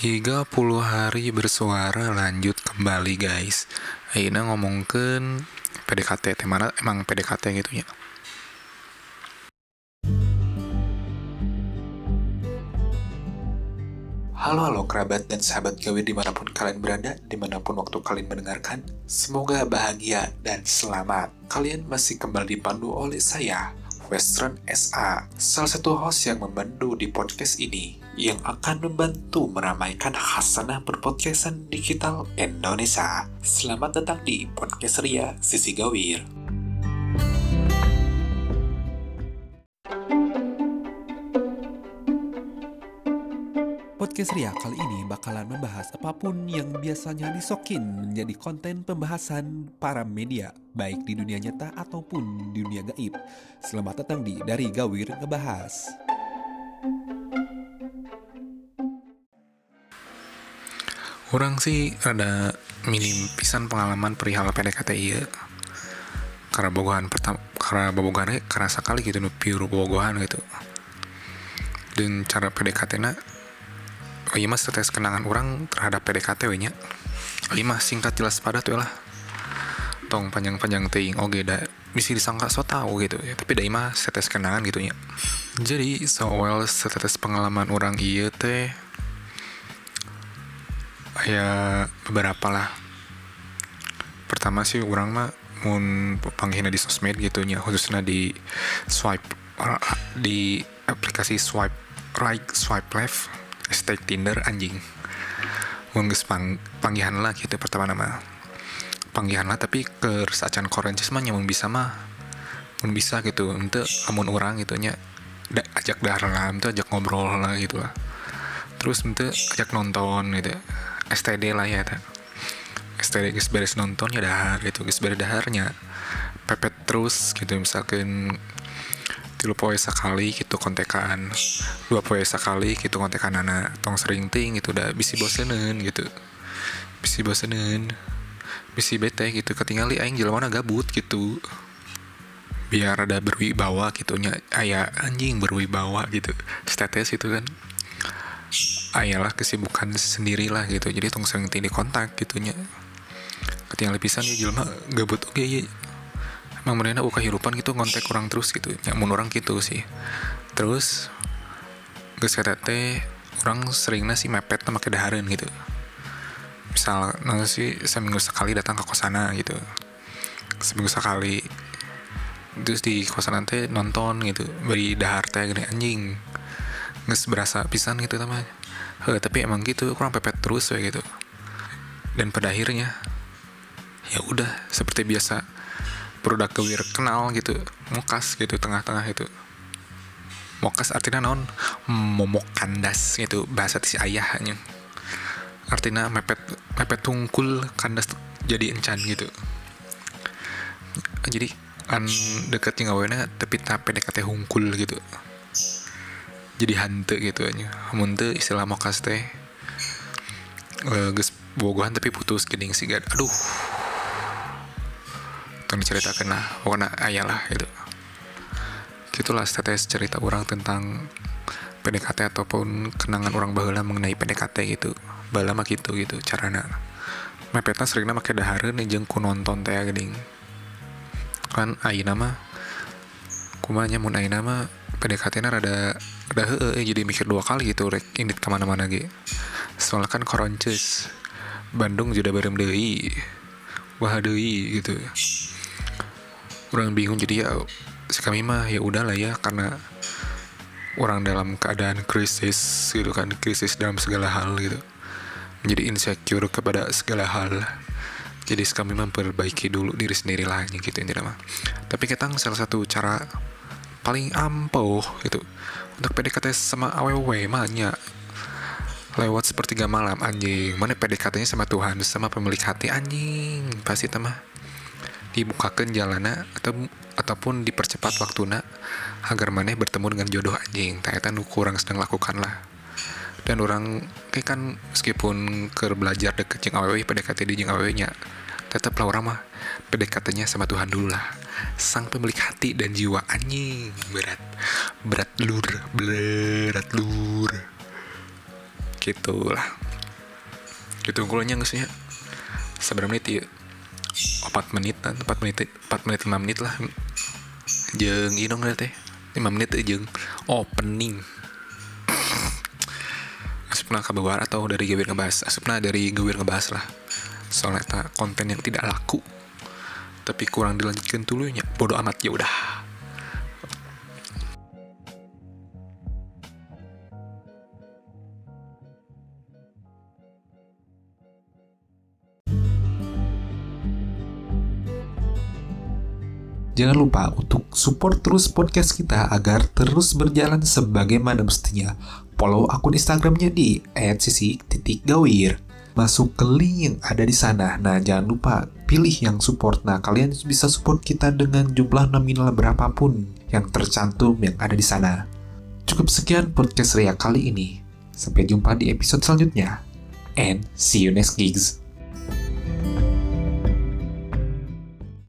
30 hari bersuara lanjut kembali guys. Aina ngomongkan PDKT temana emang PDKT gitu ya Halo halo kerabat dan sahabat gawe di mana pun kalian berada, di mana pun waktu kalian mendengarkan, semoga bahagia dan selamat. Kalian masih kembali dipandu oleh saya, Western SA, salah satu host yang membantu di podcast ini, yang akan membantu meramaikan hasanah berpodcastan digital Indonesia. Selamat datang di Podcast Ria Sisi Gawir. Podcast Ria kali ini bakalan membahas apa pun yang biasanya disokin menjadi konten pembahasan para media, baik di dunia nyata ataupun di dunia gaib. Selamat datang di Dari Gawir Ngebahas. Orang sih ada minim pisan pengalaman perihal PDKT iya. Karena bogohan pertama, karena bogohannya kerasa kali gitu, pure bogohan gitu. Dan cara PDKT na oh iya mas tes kenangan orang terhadap PDKT we nya lima singkat jelas padat tuh lah tong panjang-panjang ting oke dah bisa disangka so tau gitu ya tapi dah mah setes kenangan gitu ya jadi so well setetes pengalaman orang iya teh ya beberapa lah. Pertama sih orang mah mun panggilnya di sosmed gitu ya khususnya di swipe di aplikasi swipe right swipe left hashtag Tinder anjing. Menggus pang panggihan lah gitu pertama nama. Panggihan lah tapi ke acan korencis mah nyamung bisa mah. Mun bisa gitu untuk amun orang gitu nya da, ajak dahar lah ajak ngobrol lah gitu lah. Terus untuk ajak nonton gitu STD lah ya ta. STD guys beres nonton ya dahar gitu guys beres daharnya. Pepet terus gitu misalkan tilu poe sekali gitu kontekan dua poe sekali gitu kontekan anak tong sering ting gitu udah bisi bosenin gitu. Bisi bosenin bisi bete gitu ketinggali aing mana gabut gitu. Biar ada berwibawa gitu nya ayah anjing berwibawa gitu status itu kan ayalah kesibukan sendirilah gitu. Jadi tong sering ting di kontak gitunya. Ketinggalan pisan ya jelma gabut. Oke okay, ya emang mereka uka hirupan gitu ngontek orang terus gitu. Ya mun orang gitu sih. Terus geus teh orang sering nasi mepet sama kedaharan gitu. Misal nasi seminggu sekali datang ke kosana gitu. Seminggu sekali. Terus di kosan teh nonton gitu. Beri dahar teh gini anjing. Nggak berasa pisan gitu teman He, tapi emang gitu kurang pepet terus ya gitu. Dan pada akhirnya ya udah seperti biasa produk kewir kenal gitu mokas gitu tengah-tengah itu. Mokas artinya non momok kandas gitu bahasa si ayahnya artinya mepet mepet tungkul kandas jadi encan gitu. Jadi an deket yang awalnya tapi tapi dekat hungkul gitu jadi hantu gitu aja. Munte istilah mokas teh uh, bogohan tapi putus gening sih aduh. Tong diceritakan lah pokoknya ayah lah gitu. Gitulah status cerita orang tentang PDKT ataupun kenangan orang bahula mengenai PDKT gitu. Bala mah gitu gitu carana. Mepetna seringnya pakai dahareun jeung ku nonton teh geuning kan ayeuna mah kumanya mun ayeuna mah PDKT na rada rada heeh jadi mikir dua kali gitu rek indit ke mana-mana gitu soalnya kan koronces Bandung juga bareng deui wah deui gitu. Orang bingung jadi ya si kami mah ya udahlah ya karena orang dalam keadaan krisis gitu kan krisis dalam segala hal gitu. Menjadi insecure kepada segala hal. Jadi kami memperbaiki dulu diri sendiri lah gitu intinya mah. Tapi kita salah satu cara paling ampuh gitu. Untuk PDKT sama awewe mahnya lewat sepertiga malam anjing. Mana PDKT-nya sama Tuhan sama pemilik hati anjing. Pasti temah dibukakan jalana atau ataupun dipercepat waktu nak agar maneh bertemu dengan jodoh anjing. Ternyata nu kurang sedang lakukan lah. Dan orang kayak kan meskipun ke belajar deket jeng awewe PDKT di jeng awewe nya tetap lah orang mah PDKT-nya sama Tuhan dulu lah sang pemilik hati dan jiwa anjing. Berat. Berat lur. Berat lur. Gitulah. Gitu ngulanya nggak ya? Seberapa menit ya 4 menit 4 menit 4 menit 5 menit lah. Jeng ini dong teh 5 menit jeng. Opening. Asupna kabar atau dari gawir ngebahas? Asupna dari gawir ngebahas lah. Soalnya konten yang tidak laku tapi kurang dilanjutkan dulunya bodoh amat ya udah Jangan lupa untuk support terus podcast kita agar terus berjalan sebagaimana mestinya. Follow akun Instagramnya di @sisi_gawir. Masuk ke link yang ada di sana. Nah, jangan lupa pilih yang support. Nah, kalian bisa support kita dengan jumlah nominal berapapun yang tercantum yang ada di sana. Cukup sekian podcast Ria kali ini. Sampai jumpa di episode selanjutnya. And see you next gigs.